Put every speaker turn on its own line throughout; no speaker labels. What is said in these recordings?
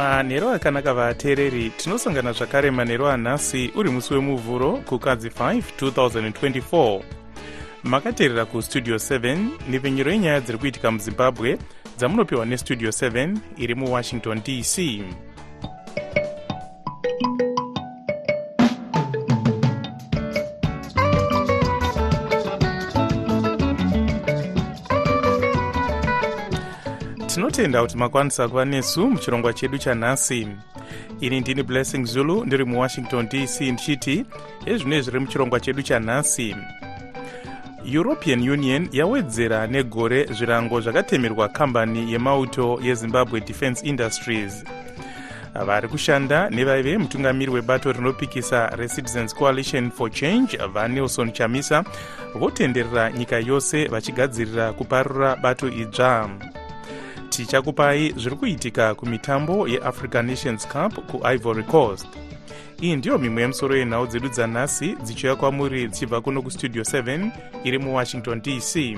manhero akanaka vateereri tinosangana zvakare manhero anhasi uri musi wemuvhuro kukadzi 5 2024 makateerera kustudio 7 nhepfenyuro yenyaya dziri kuitika muzimbabwe dzamunopiwa nestudio 7 iri muwashington dc tinotenda kuti makwanisa kuva nesu muchirongwa chedu chanhasi. Ini ndini blessing zulu ndiri muwashington dc ndichiti ezvinoi zviri muchirongwa chedu chanhasi. European union yawedzera negore zvirango zvakatemerwa kambani yemauto yezimbabwe defence industries. Vari kushanda nevaive mutungamiri webato rinopikisa recitizens coalition for change vanelson chamisa votenderera nyika yose vachigadzirira kuparura bato idzva tichakupai zviri kuitika kumitambo yeafrican nations cup kuivory coast. Iyi ndiyo mimwe yemusoro yenhau dzedu dzanhasi dzichiuya kwamuri dzichibva kuno kustudio 7 iri muwashington dc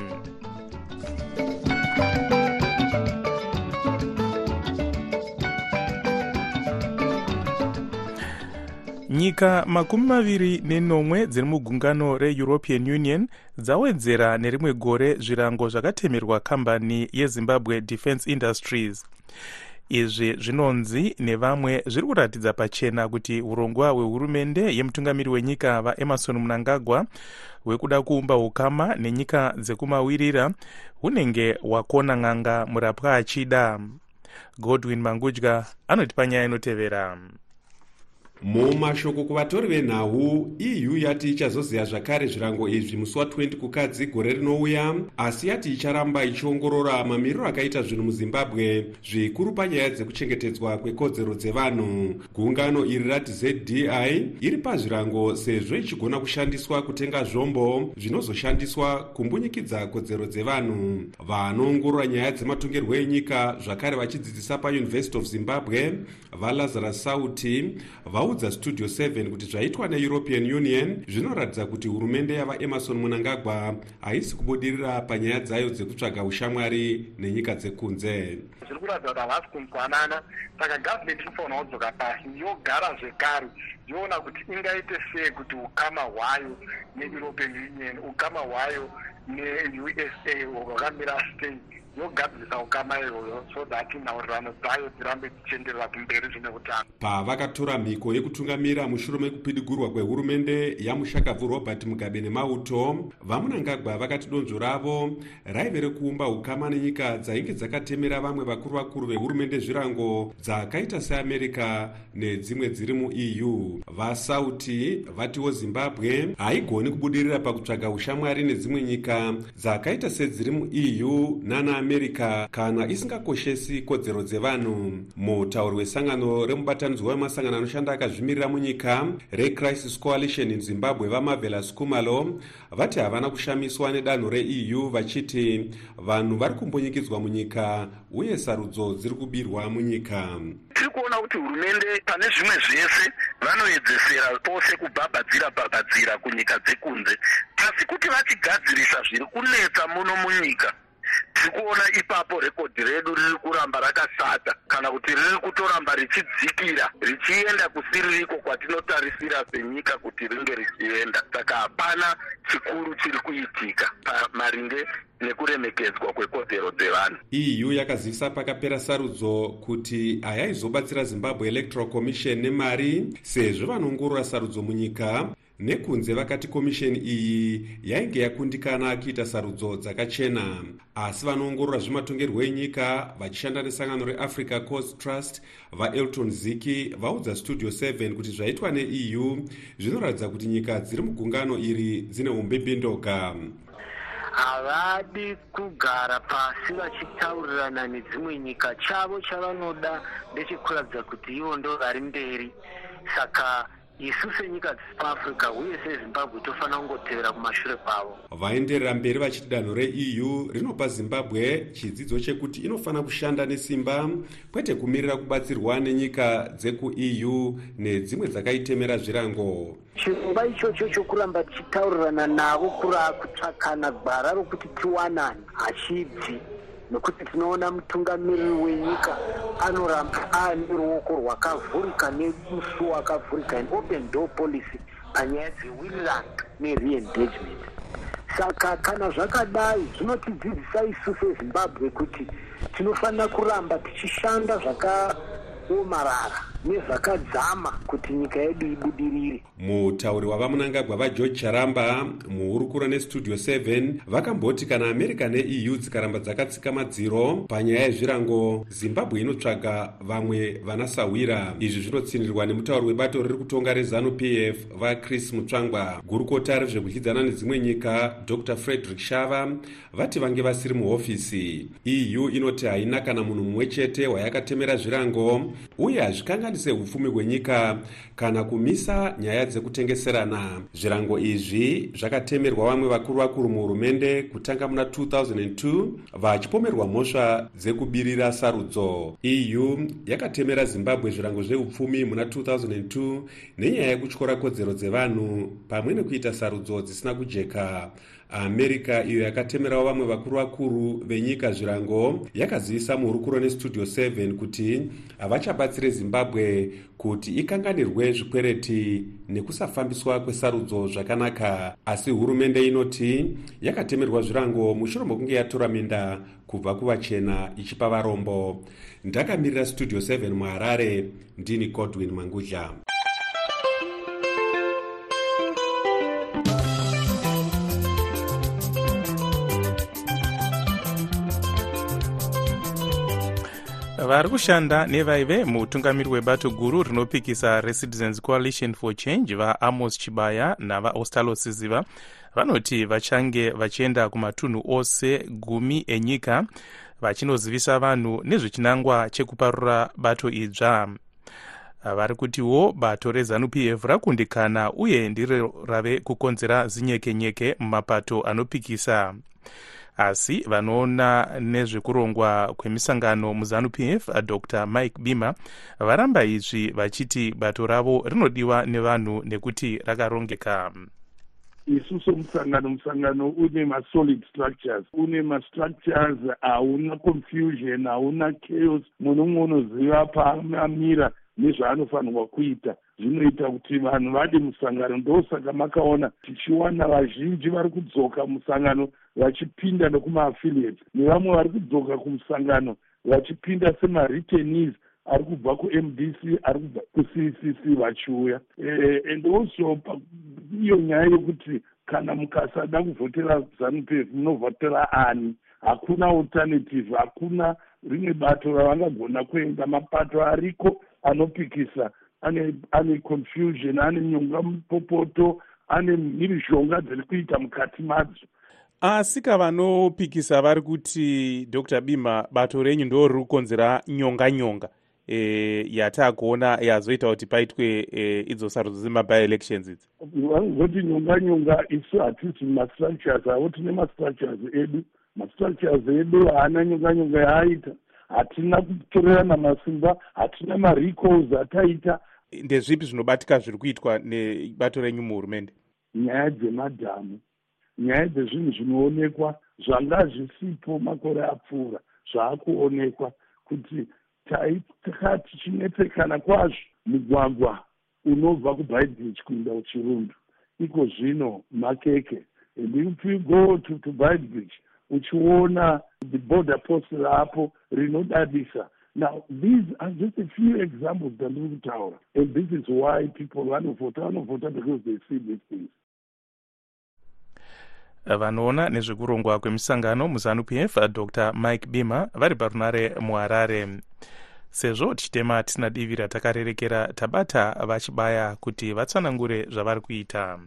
nyika makumi maviri nenomwe dziri mugungano reeuropean union dzawedzera nerimwe gore zvirango zvakatemerwa kambani yezimbabwe defence industries. Izvi zvinonzi nevamwe zviri kuratidza pachena kuti urongwa hwehurumende yemutungamiri wenyika vaemarson munangagwa hwekuda kuumba ukama nenyika dzekumawirira hunenge hwakona n'anga murapwa achida. Godwin mangudya anotipa nyaya inotevera
mumashoko kuvatori venhau eu yati ichazoziva zvakare zvirango izvi musi wa20 kukadzi gore rinouya. Asi yati icharamba ichiongorora mamiriro akaita zvinhu muzimbabwe zvikuru panyaya dzekuchengetedzwa kwekodzero dzevanhu. Gungano iri rati zdi iri pazvirango sezvo ichigona kushandiswa kutenga zvombo zvinozoshandiswa kumbunyikidza kodzero dzevanhu. Vanoongorora nyaya dzematongerwo enyika zvakare vachidzidzisa pauniversity of zimbabwe valazarus sauti vaudza studio 7 kuti zvaitwa neeuropean union zvinoratidza kuti hurumende yavaemarson munangagwa haisi kubudirira panyaya dzayo dzekutsvaga ushamwari nenyika dzekunze.
Zviri kuratidza kuti havasi kunzwanana saka gavhumendi inofanira kudzoka pasi yogara zvekare yoona kuti ingaite sei kuti ukama hwayo neeuropean union ukama hwayo neusa hwakamira sei yogadzirisa ukama iyoyo so that nhaurirano dzayo dzirambe dzichienderera kumberi zvine utano.
Pavakatora mhiko yekutungamira mushure mekupidigurwa kwehurumende yamushakabvu robert mugabe nemauto vamunangagwa vakati donzvo ravo raive rekuumba ukama nenyika dzainge dzakatemera vamwe vakuru vakuru vehurumende zvirango dzakaita seamerica nedzimwe dziri mueu vasauti vatiwo zimbabwe haigoni kubudirira pakutsvaga ushamwari nedzimwe nyika dzakaita sedziri mueu nana america kana isingakoshesi kodzero dzevanhu mutauri wesangano remubatanidzwa wemasangano anoshanda akazvimirira munyika recrisis coalition in zimbabwe vamavelas kumalo vati havana kushamiswa nedanho reeu vachiti vanhu vari kumbonyikidzwa munyika uye sarudzo dziri kubirwa munyika.
Tiri kuona kuti hurumende pane zvimwe zvese vanoedzesera pose kubhabhadzira bhabhadzira kunyika dzekunze asi kuti vachigadzirisa zviri kunetsa muno munyika tiri kuona ipapo rekodhi redu riri kuramba rakashata kana kuti riri kutoramba richidzikira richienda kusiririko kwatinotarisira senyika kuti ringe richienda. Saka hapana chikuru chiri kuitika pamaringe nekuremekedzwa kwekodzero dzevanhu.
Eu yakazivisa pakapera sarudzo kuti hayaizobatsira zimbabwe electoral commission nemari sezvo vanoongorora sarudzo munyika nekunze vakati komisheni iyi yainge yakundikana kuita sarudzo dzakachena. Asi vanoongorora zvematongerwo enyika vachishanda nesangano reafrica coast trust vaelton ziki vaudza studio 7 kuti zvaitwa neeu zvinoratidza kuti nyika dziri mugungano iri dzine umbembindoga.
Havadi kugara pasi vachitaurirana nedzimwe nyika. Chavo chavanoda ndechekuratidza kuti ivo ndo vari mberi. Saka isu senyika dzepaafrica uye sezimbabwe tofanira kungotevera kumashure kwavo.
Vaenderera mberi vachiti danho reeu rinopa zimbabwe chidzidzo chekuti inofanira kushanda nesimba kwete kumirira kubatsirwa nenyika dzekueu nedzimwe dzakaitemera zvirango.
Chirongwa ichocho chokuramba tichitaurirana navo kura kutsvakana gwara rokuti tiwanane hachibvi nokuti tinoona mutungamiriri wenyika anoramba aane ruoko rwakavhurika nemusuwo wakavhurika an open door policy panyaya dzewilland nereengagement. Saka kana zvakadai zvinotidzidzisa isu sezimbabwe kuti tinofanira kuramba tichishanda zvakaomarara nezvakadzama kuti nyika yedu ibudirire.
Mutauri wavamunangagwa vageorge charamba muhurukuro nestudio 7 vakamboti kana america neeu dzikaramba dzakatsika madziro panyaya yezvirango zimbabwe inotsvaga vamwe vanasawira. Izvi zvinotsinirwa nemutauri webato riri kutonga rezanup f vachris mutsvangwa. Gurukota rezvekudyidzana nedzimwe nyika dr. Frederick shava vati vange vasiri muhofisi. Eu inoti haina kana munhu mumwe chete wayakatemera zvirango uye hazvikanganise upfumi hwenyika kana kumisa nyaya dzekutengeserana. Zvirango izvi zvakatemerwa vamwe vakuru vakuru muhurumende kutanga muna 2002 vachipomerwa mhosva dzekubirira sarudzo. Eu yakatemera zimbabwe zvirango zveupfumi muna 2002 nenyaya yekutyora kodzero dzevanhu pamwe nekuita sarudzo dzisina kujeka america iyo yakatemerawo vamwe vakuru vakuru venyika zvirango yakazivisa muhurukuro nestudio 7 kuti havachabatsire zimbabwe kuti ikanganirwe zvikwereti nekusafambiswa kwesarudzo zvakanaka. Asi hurumende inoti yakatemerwa zvirango mushure mokunge yatora minda kubva kuvachena ichipa varombo. Ndakamirira studio 7 muharare ndini godwin mangudla
vari kushanda nevaive muutungamiri webato guru rinopikisa recitizens coalition for change vaamos chibaya navaostalo siziva vanoti vachange vachienda kumatunhu ose gumi enyika vachinozivisa vanhu nezvechinangwa chekuparura bato idzva. Vari kutiwo bato rezanup f rakundikana uye ndiro rave kukonzera zinyekenyeke mumapato anopikisa asi vanoona nezvekurongwa kwemisangano muzanup f dr. Mike bima varamba izvi vachiti bato ravo rinodiwa nevanhu nekuti rakarongeka.
Isu somusangano musangano une masolid structures. Une mastructures hauna confusion hauna chaos. Munhu umwe unoziva paamira nezvaanofanirwa kuita. Zvinoita kuti vanhu vade musangano. Ndosaka makaona tichiwana vazhinji vari kudzoka musangano vachipinda nekumaafiliates nevamwe vari kudzoka kumusangano vachipinda semaretenees ari kubva kumdc ari kubva kuccc vachiuya. E, and also iyo nyaya yekuti kana mukasada kuvhotera zanup f munovhotera ani? Hakuna alternative hakuna rimwe bato ravangagona kuenda. Mapato ariko anopikisa ane ane confusion ane nyonga mupopoto ane mhirizhonga dziri kuita mukati madzo
asi kavanopikisa vari kuti dr. Bima bato renyu ndo riri kukonzera nyonga nyonga e, yataakuona yazoita kuti paitwe e, idzo sarudzo dzemabi-elections idzi.
Vanozoti nyonga nyonga isu hatisi mastructures avo tine mastructures edu. Mastructures edu haana nyonga nyonga yaaita. Hatina kutorerana masimba hatina marecalls ataita.
Ndezvipi zvinobatika zviri kuitwa nebato renyu muhurumende?
Nyaya dzemadhamu nyaya dzezvinhu zvinoonekwa zvanga zvisipo makore apfuura zvaakuonekwa kuti taitaka tichinetsekana kwazvo mugwagwa unobva kubaidbich kuenda kuchirundu. Iko zvino makeke. And if you go to, to baidbich uchiona the border post rapo rinodadisa. Now these are just a few examples dandiri kutaura and this is why people vanovhota vanovhota because they see these things
vanoona nezvekurongwa kwemisangano muzanup f dr. Mike bima vari parunare muharare. Sezvo tichitema tisina divi ratakarerekera tabata vachibaya kuti vatsanangure zvavari kuita.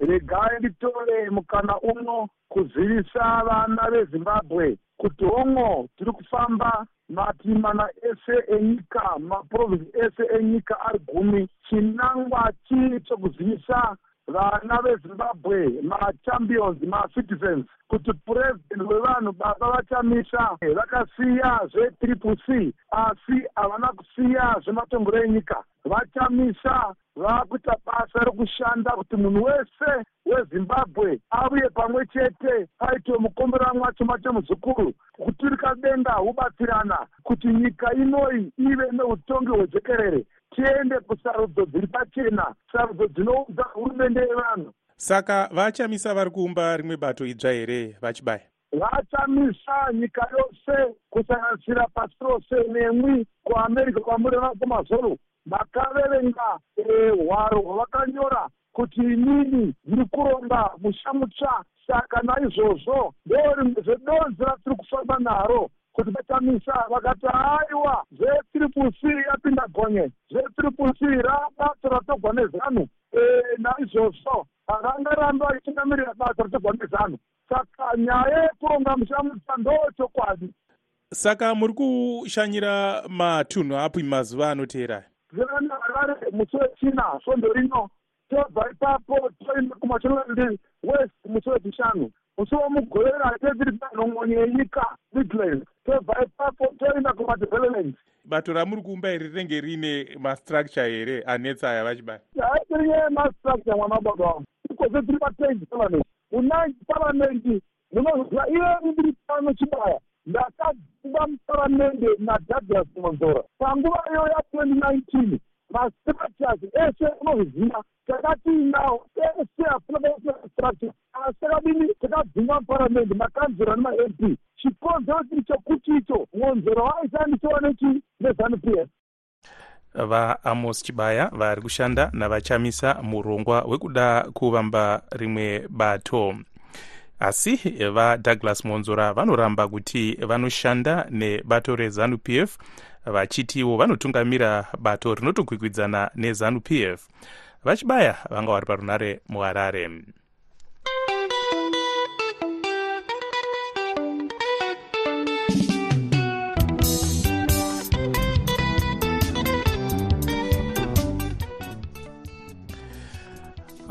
Regai nditore mukana uno kuzivisa vana vezimbabwe kuti hongo tiri kufamba matimana ese enyika maprovinsi ese enyika ari gumi. Chinangwa chii chokuzivisa vana vezimbabwe machampions macitizens kuti purezidendi wevanhu baba vachamisa vakasiya zvetriple c asi havana kusiya zvematongero enyika. Vachamisa vakuita basa rekushanda kuti munhu wese wezimbabwe auye pamwe chete paitiwe mukomberanwa mwacho macho muzukuru. Kuturika denga hubatsirana kuti nyika inoi ive neutongi hwejekerere tiende kusarudzo dziri pachena sarudzo dzinoudza hurumende yevanhu.
Saka vachamisa vari kuumba rimwe bato idzva here vachibaya?
Vachamisa nyika yose kusanganisira pasi rose nemwi kuamerica kwamuri vakomazoro makaverenga hwaro hwavakanyora kuti inini ndiri kuronga musha mutsva. Saka naizvozvo ndo rimwe zvedonzi ratiri kufamba naro kuti vachamisa vakati aiwa zvetriple c yapinda gonye. Zvetriple c rabato ratogwa nezanu. Naizvozvo havangarambi vachitungamirira bato ratogwa nezanu. Saka nyaya yekuronga musha mutsva ndo chokwadi
saka muri kushanyira matunhu api mazuva anoteera.
Zvirana harare musi wechina svondo rino tobva ipapo toenda kumashonalandi west musi wechishanu musi womugorera teziri panhongonye yenyika midland tobva ipapo toenda kumadevelopment
bato ramuri kuumba iri rinenge riine mastructure here anetsa aya vachibaya
haitirinye mastructure mwana baba wangu ikoze tiri patengi parliament munanji parliament munoziva iye ndiri pano chibaya ndakadzimba muparamende nadouglas monzora panguva iyo ya2019 mastructures ese unozviziva takatiinawo ese hasina structure asi takadini takadzimba muparamende makanzera nemamp chikonzero chiri chokuti icho monzero waishandisiwa nechi nezanup s
vaamos chibaya vari kushanda navachamisa murongwa wekuda kuvamba rimwe bato asi vadouglas monzora vanoramba kuti vanoshanda nebato rezanup f vachitiwo vanotungamira bato rinotokwikwidzana nezanup f. Vachibaya vanga vari parunare muharare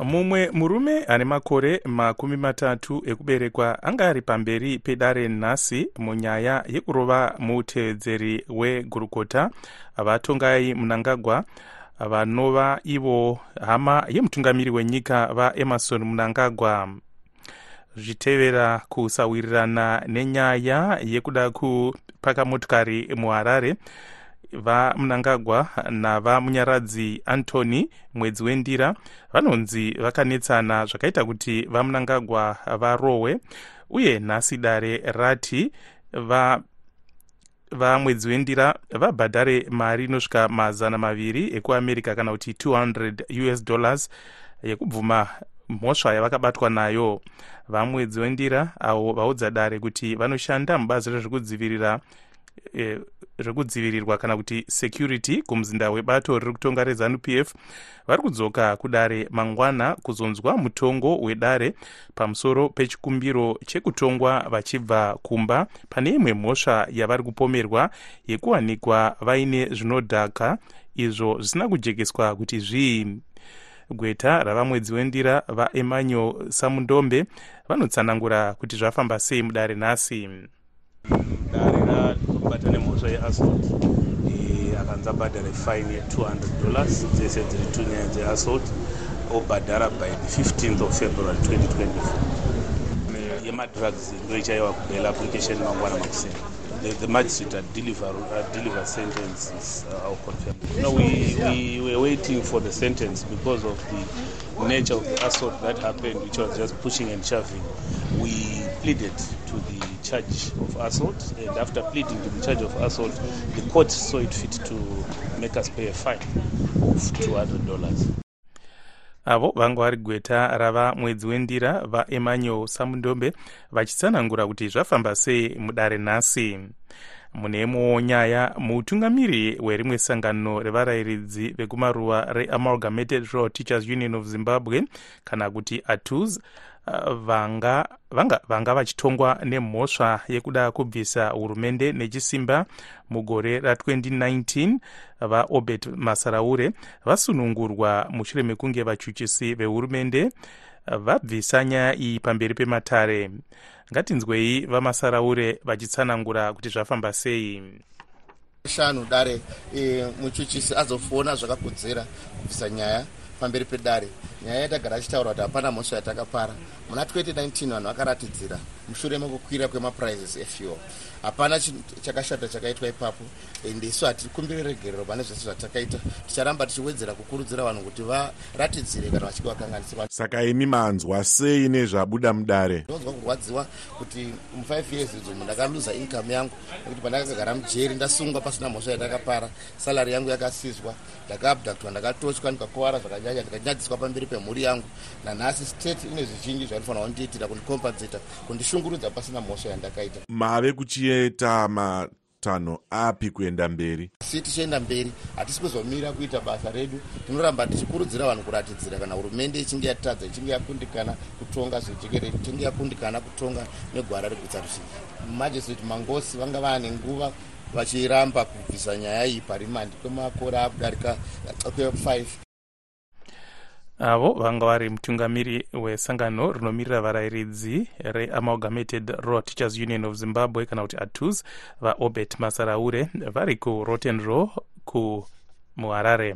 mumwe murume ane makore makumi matatu ekuberekwa anga ari pamberi pedare nhasi munyaya yekurova mutevedzeri wegurukota vatongai munangagwa vanova ivo hama yemutungamiri wenyika vaemarson munangagwa. Zvichitevera kusawirirana nenyaya yekuda kupaka motikari muharare vamunangagwa navamunyaradzi antony mwedzi wendira vanonzi vakanetsana zvakaita kuti vamunangagwa varohwe uye nhasi dare rati va vamwedzi wendira vabhadhare mari inosvika mazana maviri ekuamerica kana kuti 200 us dollars yekubvuma mhosva yavakabatwa nayo. Vamwedzi wendira avo vaudza dare kuti vanoshanda mubazi rezvekudzivirira zvekudzivirirwa kana kuti security kumuzinda webato riri kutonga rezanup f vari kudzoka kudare mangwana kuzonzwa mutongo wedare pamusoro pechikumbiro chekutongwa vachibva kumba. Pane imwe mhosva yavari kupomerwa yekuwanikwa vaine zvinodhaka izvo zvisina kujekeswa kuti zvii gweta ravamwedzi wendira vaemmanuel samundombe vanotsanangura kuti zvafamba sei mudare nhasi
dare rakubata nemhosva yeassault akanzi abhadhare fine ye200 dollars. Dzese dziri two nyaya dzeassault obhadhara by the 15th of february 2024 yemadrugs application mangwana the, the magistrate had deliver, uh, deliver sentences uh, I'll confirm. No, we, we were waiting for the sentence because of the nature of the assault that happened, which was just pushing and shoving. We pleaded charge of assault, and after pleading to the charge of assault, the court saw it fit to make us pay a fine of $200.
avo vanga vari gweta rava mwedzi wendira vaemmanuel samundombe vachitsanangura kuti zvafamba sei mudare nhasi mune imwewo nyaya mutungamiri werimwe sangano revarayiridzi vekumaruwa reamalgamated rural teachers union of zimbabwe kana kuti atus vanga vanga, vanga vachitongwa nemhosva yekuda kubvisa hurumende nechisimba mugore ra2019 vaobert masaraure vasunungurwa mushure mekunge vachuchisi vehurumende vabvisa nyaya iyi pamberi pematare. Ngatinzwei vamasaraure vachitsanangura kuti zvafamba sei.
Shanu dare e, muchuchisi azofona zvakakodzera kubvisa nyaya pamberi pedare. Nyaya yatagara achitaura kuti hapana mhosva yatakapara. Muna 2019 vanhu vakaratidzira mushure mekukwira kwemaprizes efuel. Hapana chakashata chakaitwa ipapo ende isu hatiri kumbiri regerero pane zvese zvatakaita. Ticharamba tichiwedzera kukurudzira vanhu kuti varatidzire kana vachinge vakanganisirwa
saka imi manzwa sei nezvabuda mudare?
Ndinonzwa kurwadziwa kuti mu5 years idzomu ndakaluza income yangu nekuti pandakagara mujeri ndasungwa pasina mhosva yatakapara salari yangu yakasizwa ndakaabductwa ndakatotywa ndikakuvara zvakanyanya ndikanyadziswa pamberi pemhuri yangu. Nanhasi state ine zvizhinji zvainofanira kundiitira kundikompensata kundishungurudza pasina mhosva yandakaita.
Mave kuchiita matanho api kuenda mberi?
Si tichienda mberi hatisi kuzomira kuita basa redu. Tinoramba tichikurudzira vanhu kuratidzira kana hurumende ichinge yatadza ichinge yakundikana kutonga zvejekere ichinge yakundikana kutonga negwara reguta rusvinji majistrate mangosi vanga vaane nguva vachiramba kubvisa nyaya iyi parimandi kwemakore akudarika kwe5
avo vanga vari mutungamiri wesangano rinomirira varayiridzi reamalgamated raw teachers union of zimbabwe kana kuti atus vaobert masaraure vari kuroten row kumuharare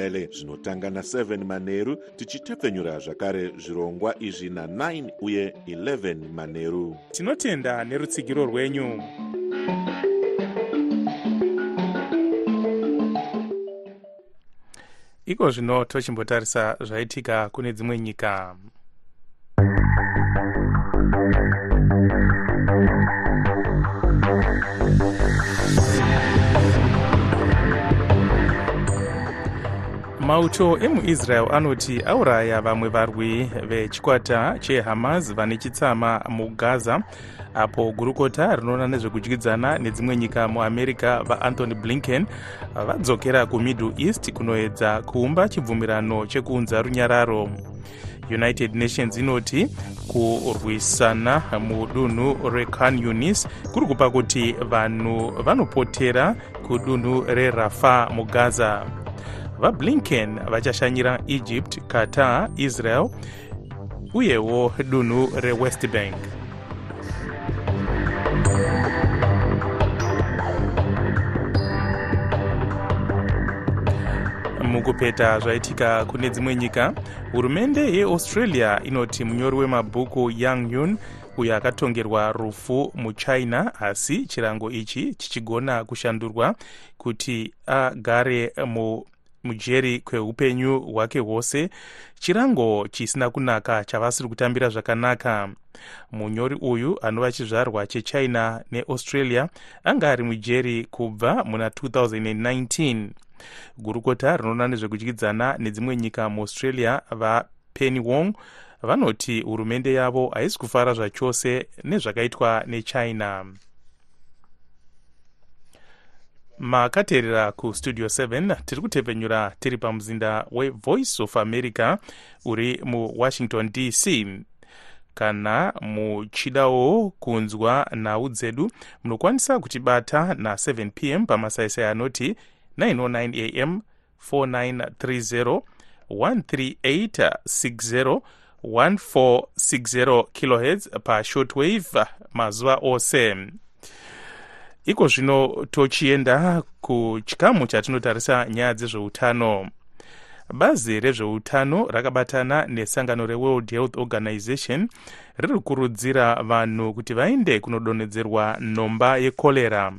nendebele zvinotanga na7 manheru tichitepfenyura zvakare zvirongwa izvi na9 uye 11 manheru
tinotenda nerutsigiro rwenyu. Iko zvino tochimbotarisa zvaitika kune dzimwe nyika mauto emuisrael anoti auraya vamwe varwi vechikwata chehamas vane chitsama mugaza apo gurukota rinoona nezvekudyidzana nedzimwe nyika muamerica vaanthony blinken vadzokera kumiddle east kunoedza kuumba chibvumirano chekuunza runyararo. United nations inoti kurwisana mudunhu rekhan yunis kuri kupa kuti vanhu vanopotera kudunhu rerafa mugaza vablinken vachashanyira egypt qatar israel uyewo dunhu rewest bank. Mukupeta zvaitika kune dzimwe nyika hurumende yeaustralia inoti munyori wemabhuku yang yun uyo akatongerwa rufu muchina asi chirango ichi chichigona kushandurwa kuti agare mu mujeri kweupenyu hwake hwose chirango chisina kunaka chavasiri kutambira zvakanaka. Munyori uyu anova chizvarwa chechina neaustralia anga ari mujeri kubva muna 2019 gurukota rinoona nezvekudyidzana nedzimwe nyika muaustralia vapenny wong vanoti hurumende yavo haisi kufara zvachose nezvakaitwa nechina makateerera kustudio 7 tiri kutepfenyura tiri pamuzinda wevoice of america uri muwashington dc kana muchidawo kunzwa nhau dzedu munokwanisa kutibata na7 p m pamasaisai anoti 909 am 4930 13860 1460 kilohertz pashortwave mazuva ose iko zvino tochienda kuchikamu chatinotarisa nyaya dzezveutano. Bazi rezveutano rakabatana nesangano reworld health organization riri kukurudzira vanhu kuti vaende kunodonhedzerwa nhomba yekorera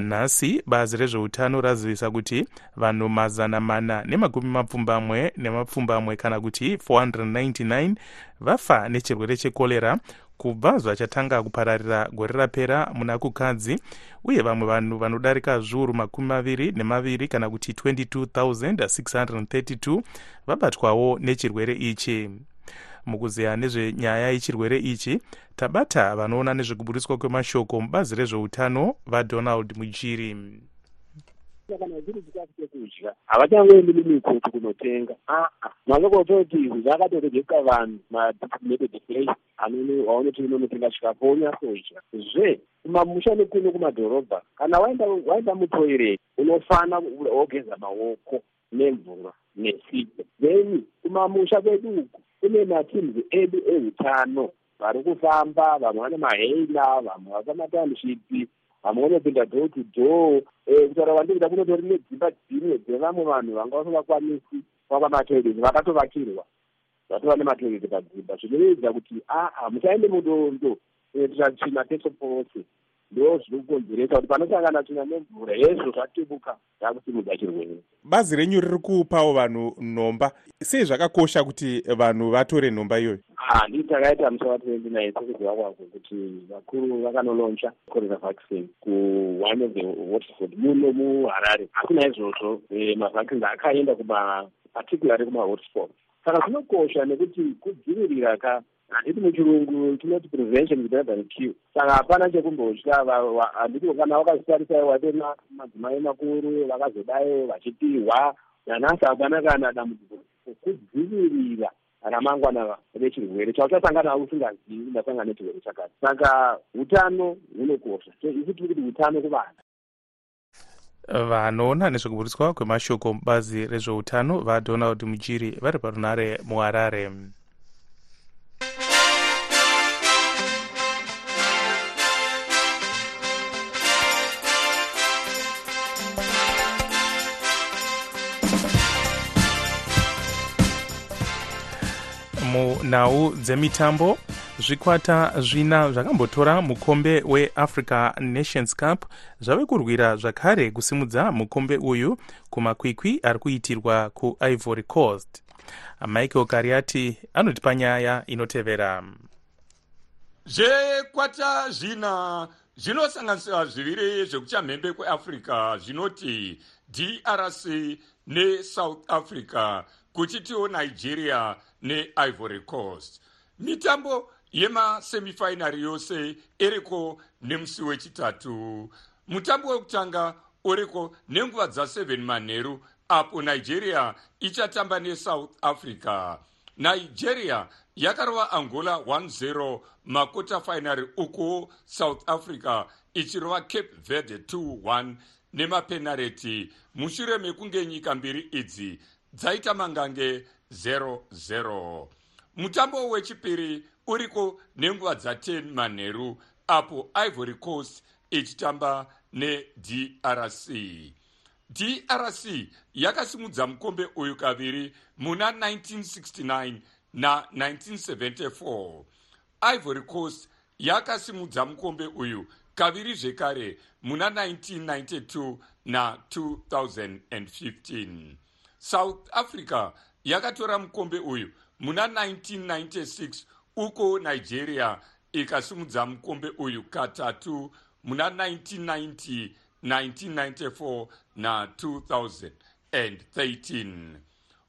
nhasi bazi rezveutano razivisa kuti vanhu mazana mana nemakumi mapfumbamwe nemapfumbamwe kana kuti 499 vafa nechirwere chekorera kubva zvachatanga kupararira gore rapera muna kukadzi uye vamwe vanhu vanodarika zviuru makumi maviri nemaviri kana kuti 22632 vabatwawo nechirwere ichi. Mukuziya nezvenyaya yechirwere ichi tabata vanoona nezvekuburiswa kwemashoko mubazi rezveutano vadonald mujiri
kana zviri chikafu chekudya havachangoendi mumikutu kunotenga aa mazokototi zvakatotogeka vanhu madisplay waunoti unonotenga chikafu wonyatsodya zve kumamusha nekuno kumadhorobha kana waenda mutoireti unofana wogeza maoko nemvura nesipo then kumamusha kwedu uku kune mateams edu eutano vari kufamba vamwe vane maheina vamwe vapamatamshipi vamwe vanopinda door to door kutaura kwandikuda kunotori nedzimba dzimwe dzevamwe vanhu vanga vasingakwanisi kwava matoireti vakatovakirwa. Vatova nematoireti padzimba. Zvinoedza kuti aa musaende mudondo kunoitira tsvina pese pose ndo zviri kukonzeresa kuti panosangana tsvina nemvura hezvo zvatubuka zvakusimudza chirwere
bazi renyu riri kupawo vanhu nhomba. Sei zvakakosha kuti vanhu vatore nhomba iyoyo?
Handii takaita musi wa29 sekuziva kwako kuti vakuru vakanoloncha corona vaccine kuone of the waterford muno muharare. Asi naizvozvo mavaccines akaenda kuma particularly kumahotspot. Saka zvinokosha nekuti kudzivirira ka handiti muchirungu tinoti prevention is better than cure. Saka hapana chekumbotya handiti kana wakazitarisai watori madzimai makuru vakazodaiwo vachipihwa nanhasi hapana kana dambudziko kudzivirira ramangwana rechirwere chauchasangana usingazivi ndasangana nechirwere chakati. Saka utano hunokosha. Isu tiri kuti utano kuvanhu
vanoona nezvekuburiswa kwemashoko mubazi rezveutano vadonald mujiri vari parunare muharare munhau dzemitambo zvikwata zvina zvakambotora mukombe weafrica nations cup zvave kurwira zvakare kusimudza mukombe uyu kumakwikwi ari kuitirwa kuivory coast. Michael kariati anotipa nyaya inotevera.
Zvekwata zvina zvinosanganisira zviviri zvekuchamhembe kweafrica zvinoti drc nesouth africa kuchitiwo nigeria neivory coast. Mitambo yemasemifinary yose iriko nemusi wechitatu. Mutambo wekutanga uriko nenguva dza7 manheru apo nigeria ichatamba nesouth africa. Nigeria yakarova angola 10 makota finary uko south africa ichirova cape verde 21 nemapenareti mushure mekunge nyika mbiri idzi dzaita mangange 00 mutambo wechipiri uriko nenguva dza10 manheru apo ivory coast ichitamba nedrc drc yakasimudza mukombe uyu kaviri muna 1969 na1974 ivory coast yakasimudza mukombe uyu kaviri zvekare muna 1992 na2015 south africa yakatora mukombe uyu muna 1996 uko nigeria ikasimudza mukombe uyu katatu muna 1990 1994 na2013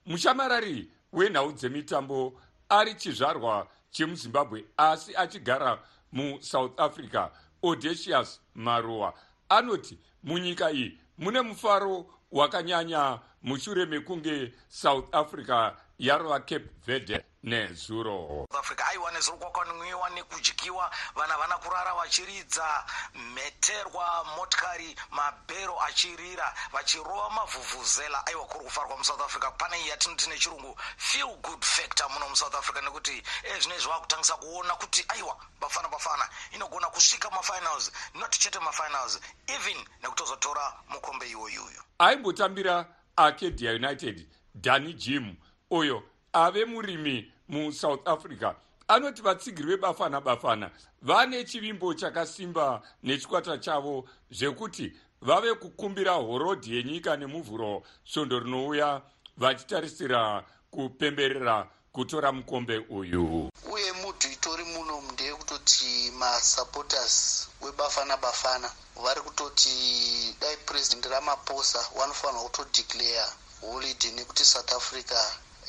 mushamarari wenhau dzemitambo ari chizvarwa chemuzimbabwe asi achigara musouth africa audacious maruwa. Anoti munyika iyi mune mufaro wakanyanya mushure mekunge south africa yarova cape verde nezuro.
Africa aiwa nezuro kwakanwiwa nekudyiwa. Vana vana kurara vachiridza mheterwa motikari mabhero achirira vachirova mavhuvhuzela. Aiwa kuri kufarwa musouth africa pane iyi yatinoti nechirungu feel good factor muno musouth africa nekuti ezvinezvi vakutangisa kuona kuti aiwa bafana bafana inogona kusvika mafinals not chete mafinals even nekutozotora mukombe iwoyuyu
aimbotambira acadia united dani jim uyo ave murimi musouth africa. Anoti vatsigiri vebafana bafana. Vane chivimbo chakasimba nechikwata chavo zvekuti vave kukumbira horodhi yenyika nemuvhuro svondo rinouya vachitarisira kupemberera kutora mukombe uyu.
Uye mudhu itori muno ndeyekutoti masupporters webafana bafana vari kutoti dai president ramaposa vanofanirwa kutodeclare holiday nekuti south africa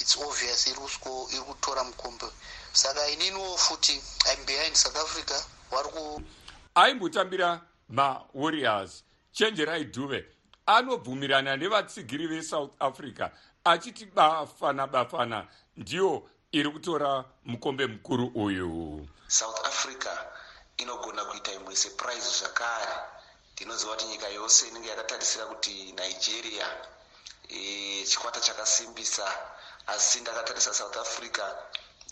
its obvious iri kutora mukombe. Saka ininiwo futi im behind south africa vari ku
aimbotambira mawarriors. Chenjerai dhuve anobvumirana nevatsigiri vesouth africa achiti bafana bafana. Ndiyo iri kutora mukombe mukuru uyu.
South africa inogona kuita imwe surprise zvakare. Ndinoziva kuti nyika yose inenge yakatarisira kuti nigeria e, chikwata chakasimbisa asi ndakatarisa south africa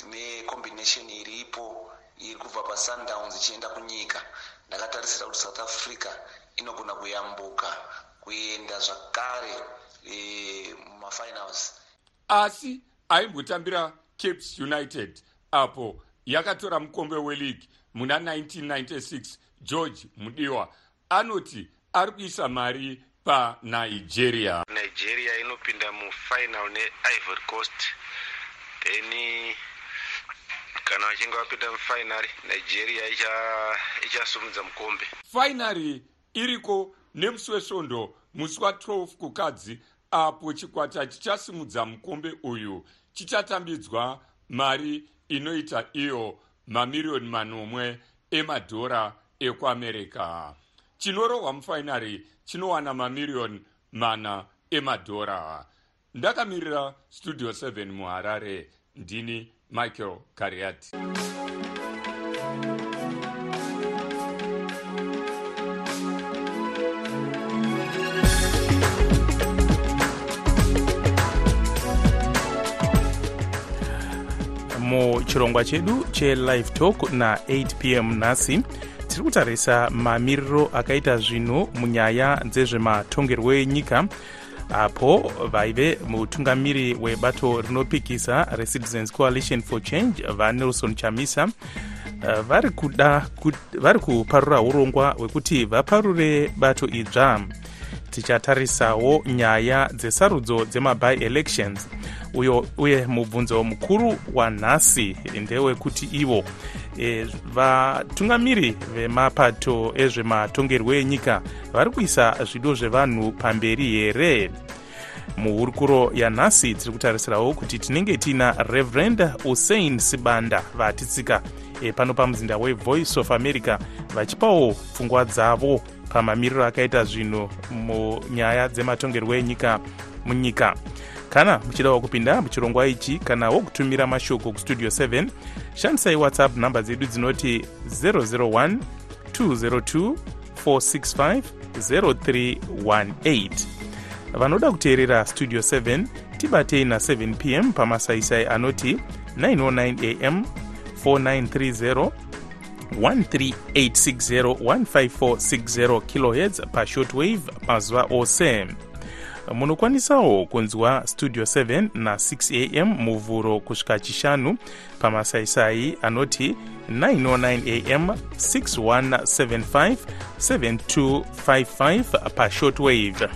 necombination iripo iri kubva pasundowns ichienda kunyika. Ndakatarisira kuti south africa inogona kuyambuka kuenda zvakare e, mumafinals.
Asi aimbotambira capes united apo yakatora mukombe weleague muna 1996 george mudiwa. Anoti ari kuisa mari panigeria
nigeria. Inopinda mufinal neivory coast. Then kana vachinge vapinda mufinary nigeria ichasumudza mukombe.
Fainari iriko nemusi wesvondo musi wa12 kukadzi apo chikwata chichasimudza mukombe uyu. Chichatambidzwa mari inoita iyo mamiriyoni manomwe emadhora ekuamerica chinorohwa mufainari chinowana mamiriyoni mana emadhora ndakamirira studio 7 muharare. Ndini michael kariati.
Muchirongwa chedu chelive talk na8 p m nhasi tiri kutarisa mamiriro akaita zvinhu munyaya dzezvematongerwo enyika apo vaive mutungamiri webato rinopikisa recitizens coalition for change vanelson chamisa. Vari kuda vari kuparura urongwa hwekuti vaparure bato idzva. Tichatarisawo nyaya dzesarudzo dzemaby elections uyo uye mubvunzo mukuru wanhasi ndewekuti ivo e, vatungamiri vemapato ezvematongerwo enyika vari kuisa zvido zvevanhu pamberi here? Muhurukuro yanhasi tiri kutarisirawo kuti tinenge tiina reverend usain sibanda vatitsika. E, pano pamuzinda wevoice of america vachipawo pfungwa dzavo pamamiriro akaita zvinhu munyaya dzematongerwo enyika munyika kana muchidawo kupinda muchirongwa ichi kana wokutumira mashoko kustudio 7 shandisai whatsapp nhamba dzedu dzinoti 001 202 465 0318 vanoda kuteerera studio 7 tibatei na7 pm pamasaisai anoti 909 am 4930 13860 15460 kilohertz pashortwave mazuva ose munokwanisawo kunzwa studio 7 na6 am muvhuro kusvika chishanu pamasaisai anoti 909 am 6175 7255 pashortwave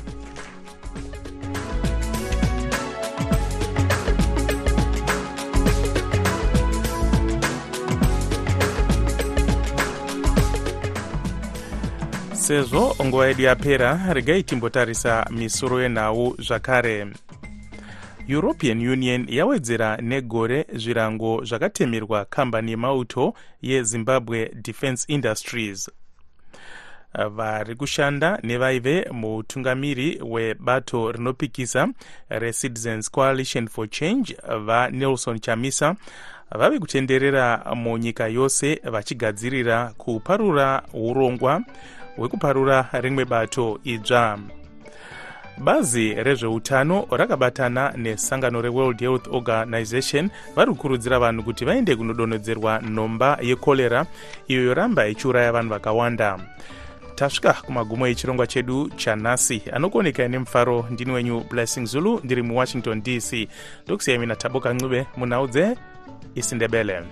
sezvo nguva yedu yapera regai timbotarisa misoro yenhau zvakare. European union yawedzera negore zvirango zvakatemerwa kambani yemauto yezimbabwe defence industries. Vari kushanda nevaive mutungamiri webato rinopikisa recitizens coalition for change vanelson chamisa vave kutenderera munyika yose vachigadzirira kuparura urongwa hwekuparura rimwe bato idzva. Bazi rezveutano rakabatana nesangano reworld health organization vari kukurudzira vanhu kuti vaende kunodonhedzerwa nhomba yekorera iyo yoramba ichiuraya vanhu vakawanda. Tasvika kumagumo echirongwa chedu chanhasi anokuonekai nemufaro ndini wenyu blessing zulu ndiri muwashington dc ndokusiyai mina taboka ncube munhau dzeisindebele